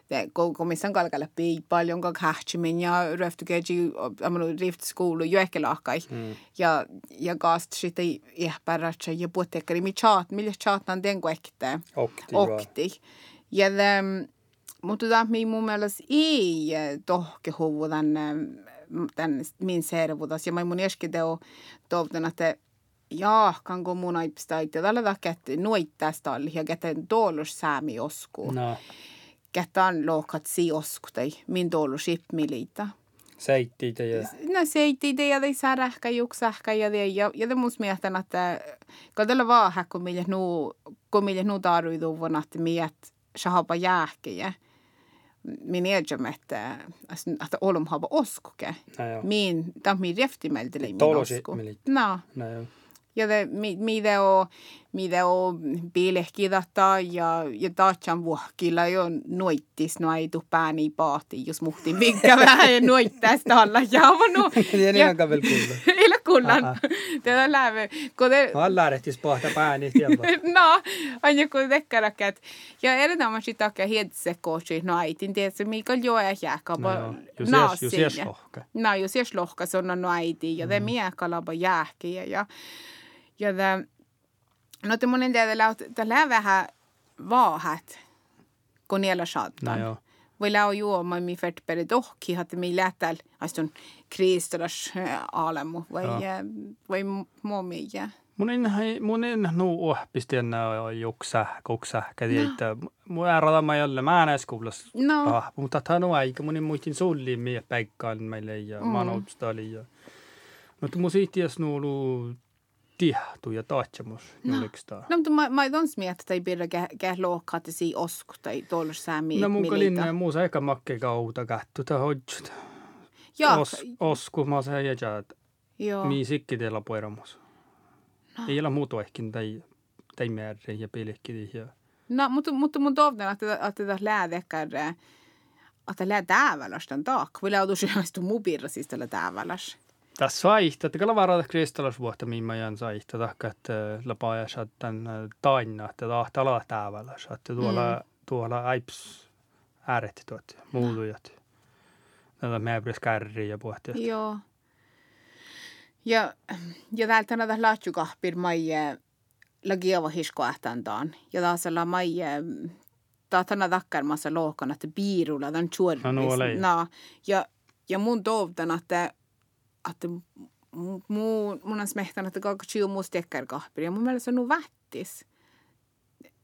Det komissan kalkalle pii paljon kak hähtsimmin ja röftykeji amanu riftskoulu jo ehkä lahkai. Mm. Ja, ja gast sitten ihpärätsä ja puhutekkari mi chat, millä chatnan den kuekte. Okti. Okti. Ja det, mutta tämä mi mun mielestä ei tohke huvu tämän, tämän min servutas. Ja mä mun äsken teo toivon, että ja kanko mun aipstait ja tällä takia, että nuittaa alli ja käten tuolus säämi osku. No, Kätän lohkat si osku tai min tuolus shipmilita. seitti ja No se ei tiedä ja ei saa ehkä juksi ehkä ja det ja ja måste mietän että kadella vaan kun millä nu kun millä nu tarvitaan vuonna että miet sahapa jääkkiä min egen että että olum haba oskuke no min tam min reftimeltä min osku. no. No ja det mi mitä on mitä on biilehkidata ja ja taatsan vuokilla jo noittis no ei tuu pääni paati jos muhti minkä <laughs> vähän ja noittais alla ja on no Ja niin on vielä kuulla. <laughs> Aha. <laughs> Tätä lähde. Kun te, Mä lähdettis pohta pääni tiedä. <laughs> no, on joku tekkarakat. Ja erinomaisesti takia hiedse kootsi no äitin tietysti, mikä jo ei jääkapa No joo. Jos jos lohka. No, jos jes lohka, se on no äiti. Ja te miekkalapa jääkiä. Ja, ja te, no te monen teillä on vähän vaahat, kun niillä No saattaa. joo. Voi lau juoma mi färt per dock att mi lättal astun kristolas alemu vai Ja. vai momi ja. Mun en, mun en nuu ohpisti enää juksa, kuksa, kädi, että mun äärada mä jälle mä näes kuulas. No. Ah, mutta tämä on aika, mun en muistin sulli miä päikkaan meille ja Mm. oon oli ja. Mutta mun siities nuulu tihtu ja taatsemus julikstaa. No mutta mä mä don smiet tai birra kä kä lokka te si osku tai tollus säämi. No mun kalin muusa eikä makke kauta kätty tai hodjut. Ja. Os, osku mä se ja jät. Joo. Mi sikki teillä pueramus. Ei ole muuta ehkä tai tai määrä ja pilkki ja. No mutta mutta mun tovden että että tätä läädekkär että lää tääväläs tän taak. Voi birra siis tällä tääväläs. Tässä vaihtaa, että kyllä varata kristallisvuotta, mihin jään saihta, taikka, että lapaa saat tämän tainna, että tahtaa olla täävällä, että tuolla, mm. tuolla aips ääretti tuot, muutujat. Näitä meäpris kärriä ja pohti. Joo. Ja, ja täältä näitä laatjukahpir maija lagiava hiskoahtantaan. Ja taas olla maija taatana takkarmassa lohkana, että biirulla tämän chuorvis. No, no, ja, ja mun toivon, että, että mun, mun on smehtanut, että kaikki chiu musta kahpir. Ja mun mielestä se on vättis.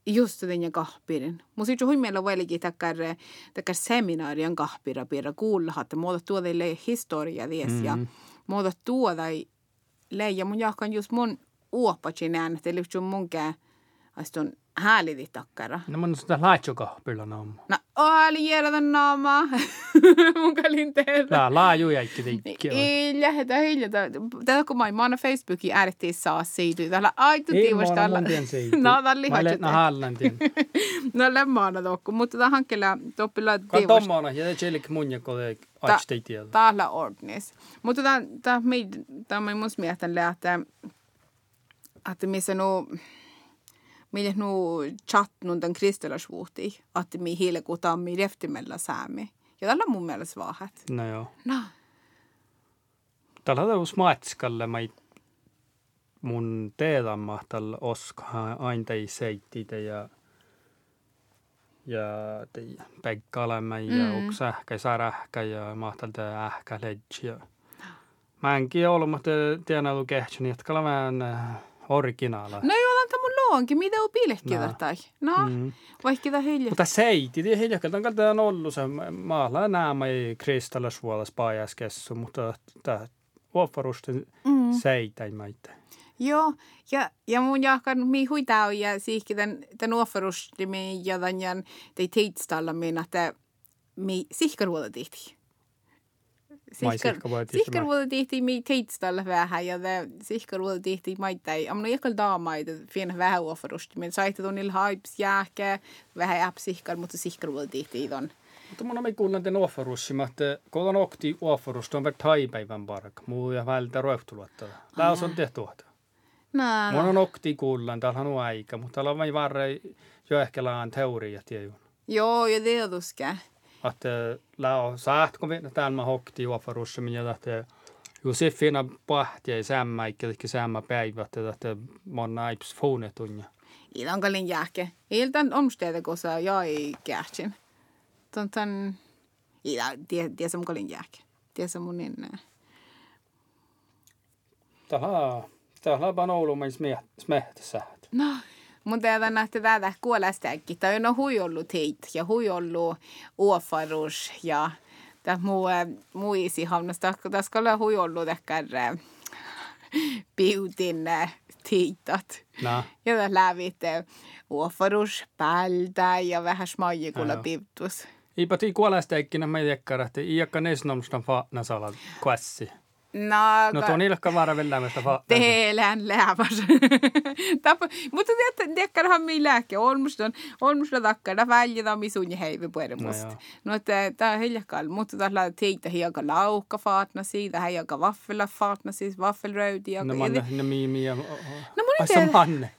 Just den kahpirin. Mun sitten hui meillä velikin takkar, takkar seminaarian kahpira piirra kuulla, että muuta tuoda historia ties mm-hmm. ja muuta tuoda leija mun jahkan just mun uopatsin äänet, eli just munkään astun häälidi takkara. No mun sitä laajokahpilla naamu. No, oli jäädä naama. mun kalin tehdä. Tää laaju jäikki tikki. Ei lähdetä hiljata. Tätä kun mä oon aina Facebookin äärettiin saa siitä. Täällä aitu Ei tiivasta. mä oon tien siitä. No, tää on Mä olen lihatjut. hallan tien. No lämmaana tokku, mutta tämä hankkella toppilla tiivasta. tommana, ja det chelik munja kode aisti tiedä. Täällä ordnis. Mutta tämä tämä tämä mun mielestä että että missä no, millä no chat nun den kristelasvuuti, että mi hiilekutaan mi reftimellä säämi. Ja tällä mun mielestä vahat. No joo. No. Tällä on matskalle, mä mun teedamma tällä oska aina ei seittitä ja ja tei Pekkalemme ja mm. uks ähkä särähkä ja mahtalta ähkä ledji ja mä enkin ollut, mutta tiedän ollut kehtsäni, että mä en originaala. No joo, loonkin, mitä on pilkkiä No. No, Mm. vaikka tämä hiljaa. Mutta seiti, det hiljakka, on kalta on ollut se maalla nämä ei kristallisuolas pajaskessu, mutta tämä uofarusten Mm. seitäimäitä. Joo, ja, ja mun jahkan mi huitau ja siihki tän, tän offerustimi ja tän jan tei teitstalla min että mi sihkaruoda tihti. Tihti, Sihkaruoda tihti mi teitstalla vähän ja tää sihkaruoda tihti maittai. Amno jakal daamaita fiena vähän offerustimi. Saitte tuon niillä haips jääkä, vähän äp sihkar, mutta sihkaruoda tihti ton. Mutta mun on kuullut den uofarussi, että kun on okti uofarusta on vähän taipäivän park, muu ja vältä roihtuluotta. Laus on tehty tuota. No, Mun on okti kuullaan, täällä on aika, mutta täällä on vain varre jo ehkä laan teoria tiedon. Joo, ja tietuske. Att lao saat kun vi täällä mä hokti uofarussi, minä tahte Josefina pahti ei sämmä, eikä ehkä sämmä päivät, että mon aips fonetunja. Ilan kalin jääke. Iltan omstede kosa jag kähtsin. Ton tan ila tie som kalin jääke. Tie som mun in. Täällä täällä on ollut meidän smehtässä. No, mun teada nähtä tätä kuolestääkin. Tai on hui ollut heit ja hui ollut uofarus ja tämä muu muu isi hamnasta. Tässä olla hui ollut ehkä piutin tiitat. No, Ja tässä lävit uofarus päältä ja vähän smajikulla piutus. Ipa tii kuolesteikkinä me jekkara, että iäkkä nesnomstan faana sala kvassi. No, No tuon ilkka vara vellämästä faana. Teelän lääväs. <laughs> Tapa, mutta tiedätkö, tiedätkö, mi lääke. Olmuston, olmusta takkana väljä mi sunni heivi puhuta No musta. joo. No, että tämä hiljakkaan, mutta tällä teitä hiaka laukka faatna siitä, hiaka vaffela faatna siis, vaffelröydi. No manne, ne miimi ja... No mun ei se on manne.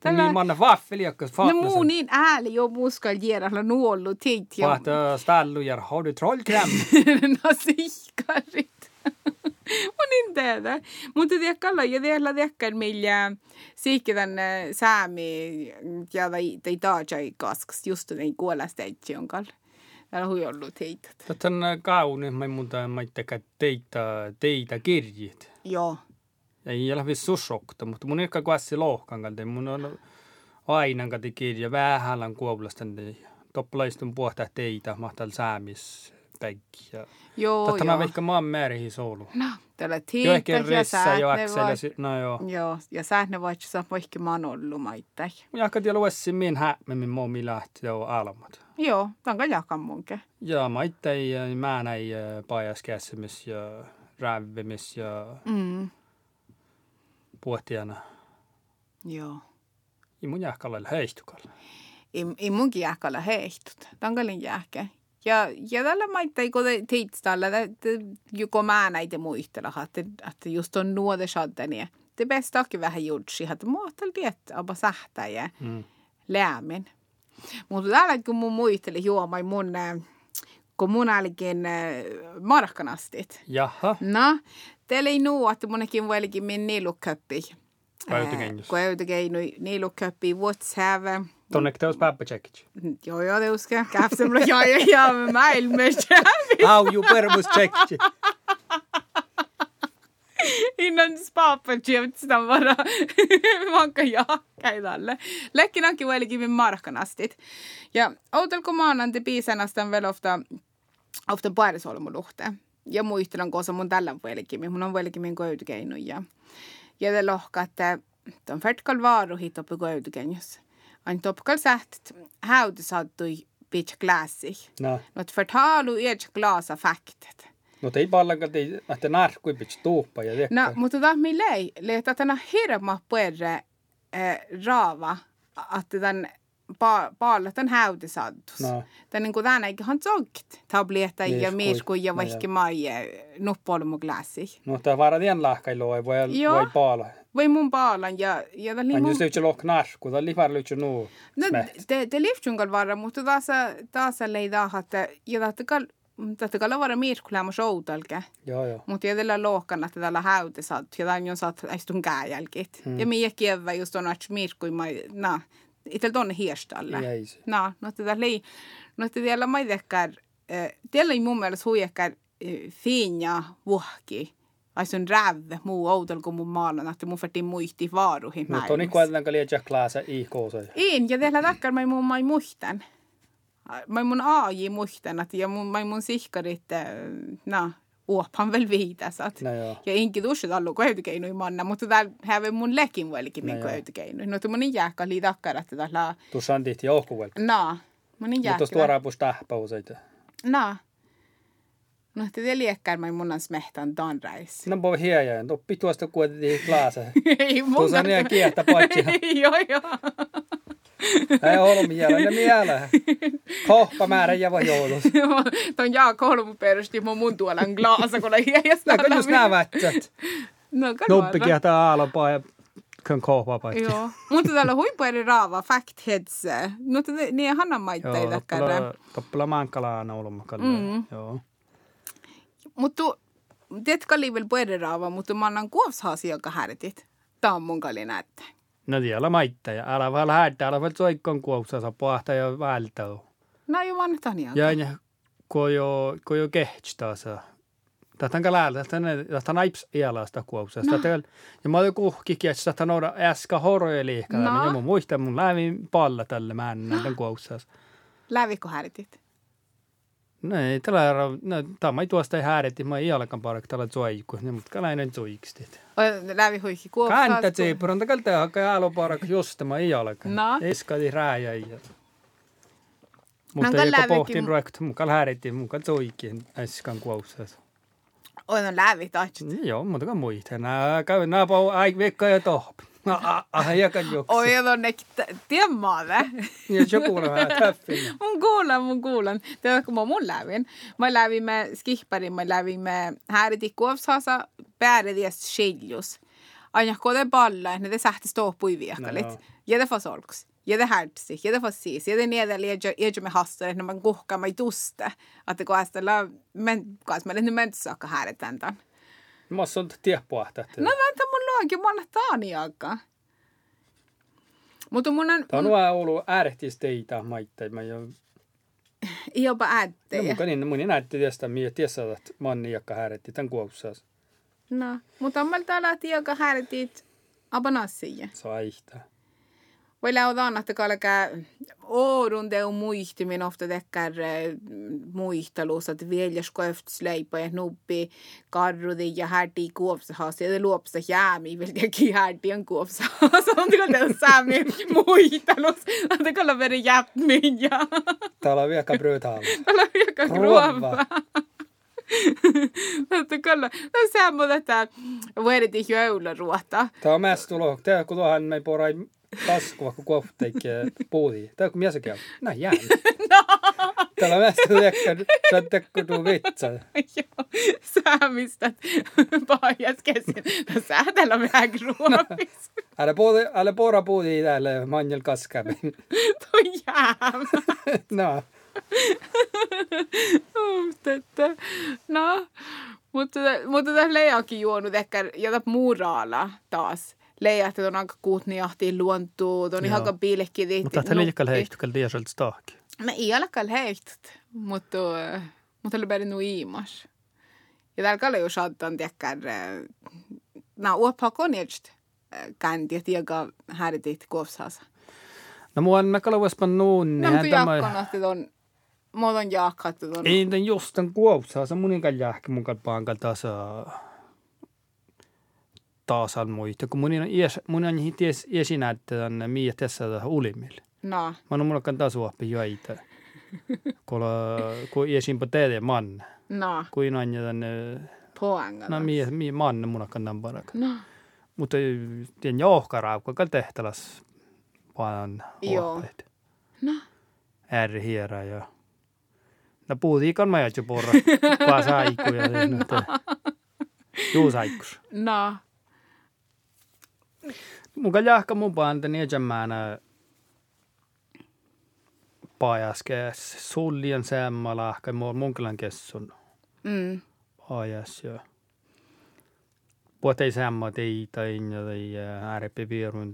Tällä huiteitstaks. Ne miimi manne vaffeli, joka No muu niin ääli jo muskal järjellä nuollu teit. Ja... Vahta stallu ja har du trollkräm? <laughs> no sihkarit. <laughs> Mun en tiedä. Mutta tiedätkö, ja tiedätkö, tiedätkö, millä siikki tän säämi ja tai, tai taajai kaskas just den kuolesta etsi on kall. Täällä hui ollut heitat. Tätä on kauni, mä muuta, mä itsekä teitä, teitä kirjit. Joo. Ei ole vissu sokta, mutta mun ehkä kvassi lohkan kalta. Mun on aina kati kirja vähällä kuoblasta. Toppalaistun puhtaa teitä, mahtal säämis päikki. Ja Joo, Totta joo. on ehkä maan määrihin soulu. No, ehkä tiikat ja vai... No joo. Joo, ja säätne vai, että saa vaikka mä oon ollut maittain. Mun jahka tiedä luessin min hämmemmin mommi lähti jo almat. Joo, tanka jakan munke. Ja mä itse ei, mä näin pajaskäsimis ja rävimis ja Mm. Puhtijana. Joo. I mun jahkalla heistukalla. ei, ei munkin jääkällä heihtut. Tankalin jääkä. Ja, ja tällä maittai, kun te teit tällä, että joko mä näitä muistella, että, että just on nuode shadden Det bästa onkin vähän jutsi, että muotteli tietää, aber sähtää ja Mm. lämmin. Mutta täällä kun mun muisteli juomai mun, äh, kun mun olikin äh, markkanastit. Jaha. No, teillä ei nuu, että munkin voilikin min niluköppi. Käytökengys. Kun käytökengys, niluköppi, WhatsApp. Tonne teos päppätsekki. Joo, joo, som jag gör ja, med mail med kärlek Au, ju permus tsekki. innan spaapatjevt sitä vara manka jahkai tälle. Lekkin onkin vieläkin min markkanastit. Ja outelko maananti piisanastan vielä ofta, ofta paarisolmuluhte. Ja muistelan kosa mun tällä vieläkin, mun on vieläkin min koytukeinu ja ja det lohka, että on färtkal varu hit uppe koytukeinus. On topkal säht häude saattui pitch glassi. No. Något förtalu ert glasa faktet. No ei pallankaan, ei, että narkkui pitsi tuuppa ja tekkä. No, mutta tämä mi lei, lehtä tänä hirma puerre äh, raava, että tämän pa, paalla tämän häytisaattus. No. Tämä niin kuin tänä ihan zogt. Tabletta ja mieskui ja No vaikka joo. maie nuppolmu glassi. No, tämä vaara tien lahkailu ei voi, voi paala. Vai mun paalan ja, ja tämä Hän mun... just lyhtsä lohk narsku, tämä livar lyhtsä nuu. No, te, te livtjungal varra, mutta taas, taas leida, että ja tahtakal, tahtakal vara mieskulämä showtalke. Joo, joo. Mutta ja tällä lohkan, että tällä häyte saat, ja tämän on saat äistun kääjälkit. Mm. Ja minä kievä just on, että mieskui na, itse tonne hierstalle. Ei se. No, no tätä lei, no että tiellä mä tekkär, tiellä ei mun mielestä huijakkär fiinja vuhki. Ai sun rävve muu outolla kuin mun maalan, että mun färtiin muihti vaaruihin No, toni kuitenkaan liian klaasa i koosa. Iin, ja teillä takkar mä mun mai muistan. Mä mun aaji muistan, että ja mun, mä mun sihkarit, na, uopan väl viitasat. No joo. Ja inki tussit allu koeutukeinui manna, mutta täällä häve mun lekin No min joo. koeutukeinui. No tuon monin jääkkä oli takkar, että täällä, Tuossa on tihti johkuvel. na, monin Mutta jääkkä. tuossa tuodaan puus tahpauseita. Na. No, että te liekkär mä munan smehtän tanrais. No voi hiejään. Toppi tuosta kuitenkin klaasa. <laughs> Ei mun Tuossa on niin kiehtä paitsi. <laughs> Joo, joo. Ei ole vielä, ne vielä. Kohpa määrä ja voi joulus. <laughs> Tuon Holmu perusti mun mun tuolan glaasa, kun ei hiästä. Näkö just nämä vätsät? No, Nuppi kiehtä aalapaa ja kön kohpa paitsi. Joo. Mutta täällä huippu eri raava, fact heads. No, te, niin hannan maitteita Joo, kerran. toppila, mankkalaan olmakalle. Mm. Joo. Mutta tiedätkö oli vielä eri raava, mutta mä annan kuovshaasi, joka härtit. Tämä on mun kalli näyttä. No siellä maittaja. Älä vaan lähdä, älä vaan soikkoon kuoksassa pahta ja vältää. No ei vaan nyt on Ja ne kojo, kojo kehtsitaasa. Tästä on kalailla, tästä on aips iälasta kuoksasta. No. Ja mä olin kuhkikin, että tästä on äskä horoja liikaa. No. Niin mä muistan mun lävin palla tälle männä <gasps> tämän kuoksassa. Lävikö häritit? No ei, tällä erää, no tämä ei tuosta ei häädetti, mä ei alkan parak tällä zoikku, niin mutta kalainen zoikstit. Lävi huikki kuovshaasi. Kanta tsiipur, on takalta hakka aloparak just mä ei alkan. No. Eskadi rääjä. Ja... No, Mutta lävikin- pohtin ruokta, mukaan häädetti, mukaan zoikin äsken kuopsassa. On on lävi taitsit. Niin Joo, mutta kan muita. Nää käy nää pau ai vekka ja tohp. Ah, jakan joksi. Oi, on ne tiemmaalle. Ja vähän täffin. <laughs> mun kuulen, mun kuulen. Tiedätkö, kun mä mun lävin? Mä lävimme skihparin, mä lävimme hääriti kuovshaasa, pääridies skiljus. Aina kode palla, ne te sähti ståpui viekalit. No. Ja det får solks. Ja det härtsi, ja det får siis, ja det niedä liedä me hastori, että mä kuhkaa mä tuste. Että kun ästellä, men, kas mä nyt mentä saakka hääritän tämän. Mä oon tieppuahtaa. No mä tämän taani aikaa. Mutta mun on, Tämä on vaan ollut äärettisteitä maitteja. Mä jo... jopa No äättejä. mukaan niin, mun näytti tästä, mie tiesä, että manni, joka hääretti tämän kuopsassa. No, mutta on meillä täällä tijoka hääritit abanassia. Saihtaa. Voi lautaan, että kalkaa oodun teu muistimin ofta tekkär muistelus, että viljas koefts leipä ja nuppi karrudi ja härti kuopsahas ja luopsa jäämi vielä teki härti on kuopsahas. <laughs> On teu säämi muistelus, on teko la <laughs> veri jäpmin ja Täällä on vielä brutaali. olla joka Ruova. ruova. Että kyllä, no semmoinen, että vedettiin jouluruota. Tämä on mest tulo. Tämä kun tuohan me porai kun kuopteikki puhuttiin. Tämä on kun mies käy. Näin jää. Täällä on mest tekkä, sä oot tekku tuu vitsa. Joo, säämistä paijas kesin. No säätellä vähän ruopis. <laughs> Älä, puhuti, älä pora puhuti täällä manjel kaskäpin. <laughs> Tuo jäämä. <laughs> No, Tätä. No, mutta, mutta tässä Leijakin juonut ehkä jotain muuraalla taas. Että on aika kuutni jahtiin luontuu, on ihan piilekki. mutta tämä liikal heihtukal tiesalt staak. Me ei ole kyllä heihtut, mutta, mutta oli perin nu. Ja täällä kalle jo saattaa tekkär, na uoppa konjekst känti, joka häiritit kuopsaasa. No mua on kalvaspan nuun. No, mutta jakkona, että on, mulla on jakka, että on, Ei just tämän kuopsaa, se munin kan jääkki mun kan pankal taas taas on muita. Kun munin on ies, munin on hitti ies, esinäyttä tänne miä tässä ulimille. no, Mä oon mulla kan taas uoppi joita. <laughs> Kun, kun esinpä teille manne. no, Kuin on tänne, poanga. no miä, miä manne mun kan tämän parak. No, Mutta tien johkaraa, kun tehtäläs vaan Joo. uoppeet. No. ärhiera ja No puutiikan mä jätsi porra, kua saiku ja <laughs> no, juu saikus. No. Muka jahka mun panta niin jämäänä pajaskees suljen semma lahka munkilan kessun Mm. ajas ja Puhuta semma teitä ja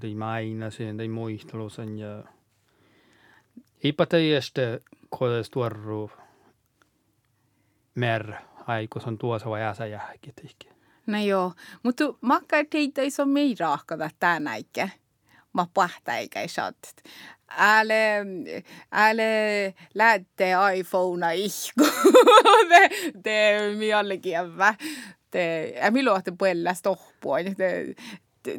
tai maina sen tai muistelusen ja Eipä tästä kodes tuorru mer aikus on tuossa vai äsä jääkin. No joo, mutta makka teitä ei ole mei raahkata tänäikä. Mä pahta eikä ei saat. Älä, älä lähtee iPhonea ihku. <laughs> te, te mielenkiävä. Te, ä milloin te puolella stoppua. Te,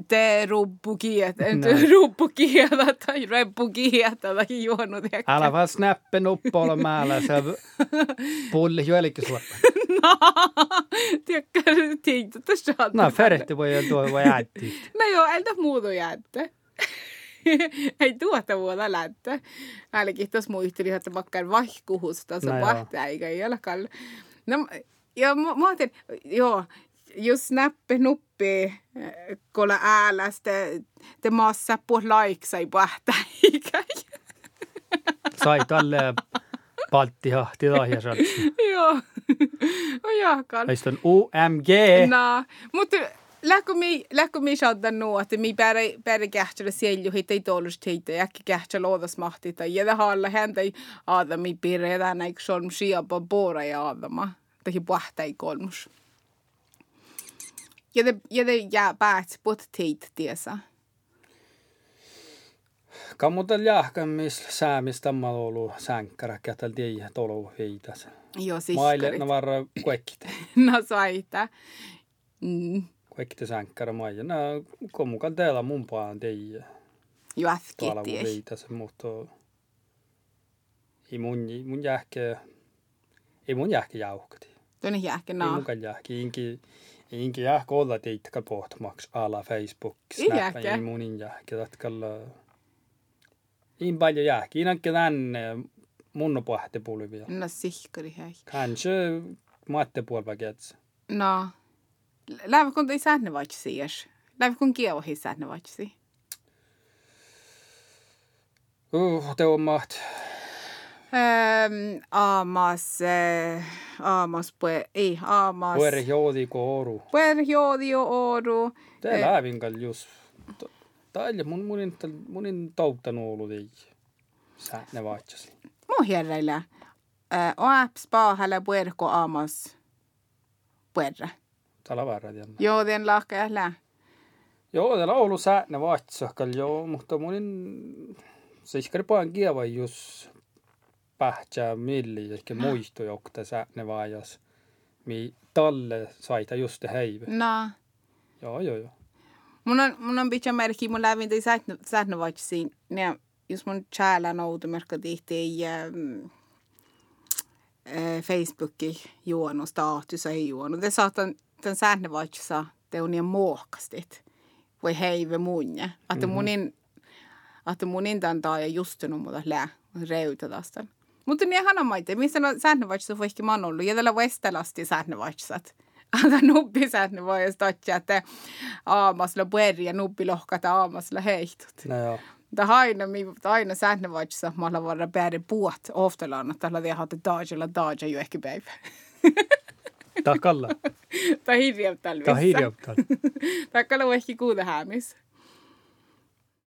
te ruppukiet, te ruppukieta tai reppukieta tai juonut. Älä vaan snappen uppoilla määllä, se pulli juelikin sulla. <laughs> No, tiedätkö, tiedätkö, että saat. No, ferehti voi jo tuo voi jäätti. No joo, ältä muuta jäätte. <laughs> ei tuota vuoda lähtö. Ainakin tuossa muisteli, että makkaan vaihkuhusta, se No vahtaa eikä ei olekaan. No, joo, mä, mä ajattelin, joo, jos snappe nuppi, kolla ääläs, te, maassa puh laiksa ei vahtaa eikä. Sai tälle paltti hahti lahja joo, jahkan. Meistä on UMG. No, mutta lähkö mi, lähkö mi saada nuo, että mi pärä, pärä kähtsellä sielju, hitä ei tuollista heitä, ja äkki kähtsellä oodas mahti, tai jädä haalla häntä ei aada mi piirre, jädä näikö se on siapa poora ja aadama, tai puhta ei kolmus. Jädä, jädä jää päät, puhut teitä tiesä. Kammutel jahkan, missä säämistä mä ollut sänkkärä, kätel tiedä tolu viitas. Joo, Maille siskarit. <laughs> no varra kuekkite. No saita. Mm. Kuekkite sänkkärä maille. No, kommukan teillä mun paan tiedä. Jo Tuolla äfki mun ties. viitas, mutta ei mun, mun jähke, ei mun jähke jauhkati. Tuonne jääkä Ei naa. munkaan jähke. Inki, inki jähke olla teittäkään pohtumaks ala Facebook, Snap, ei munin jähke. Tatkalla, in paljon jähke. Inankin tänne mun pohti pulvia. No siskari hei. Kanske matte puolva gets. No, lähde kun ei säännö vaitsi edes. Lähde kun kievo ei säännö vaitsi. Uh, te on maht. Ähm, aamas, äh, aamas, pue, ei, aamas. Puere joodi ko oru. Puer joodio ooru. Te Eh. läävin kall just. Taille mun munin, munin tauttan ollut ei. Sä ne vaatsasi. Muu herreillä. Äh, oaps paahalla puerko aamas. Puerra. Täällä varra tiedä. Joodien lahka ja lää. Joo, täällä on ollut sä ne vaatsasi kall joo, mutta munin se iskari paan kieva just pähtsää milli, ehkä muistu jokta sä ne vaajas. Mi talle saita just te heive. No. Joo, joo, joo. Mun on, mun on pitkä merkki, mun lävin tai säännö vaitsi. Ja jos mun tjäällä noutumerkka tihti ähm, äh, Facebooki juonu status ei juonu. Te saatan tämän säännö vaitsi te on niin muokkastit. Voi heive munja. Että munin, että munin tämän taa ja justunut muuta lää reytä tästä. Mutta niin hanamaita, missä no säännö vaitsi voi ehkä man ollut. Ja tällä Westelasti säännö vaitsat. Anta <laughs> nuppi säännö voi stotja, että aamasla pueri ja nuppi lohkata aamasla heihtut. No joo. Det aina, aina säännö vaitsi, että mä vara pääde puot oftalaan, että tällä tiedä, että daajalla daaja jo ehkä päivä. Takalla. <laughs> Tai hirjautal Tää hirjauttaa. <laughs> Takkala voi ehkä kuuda häämis.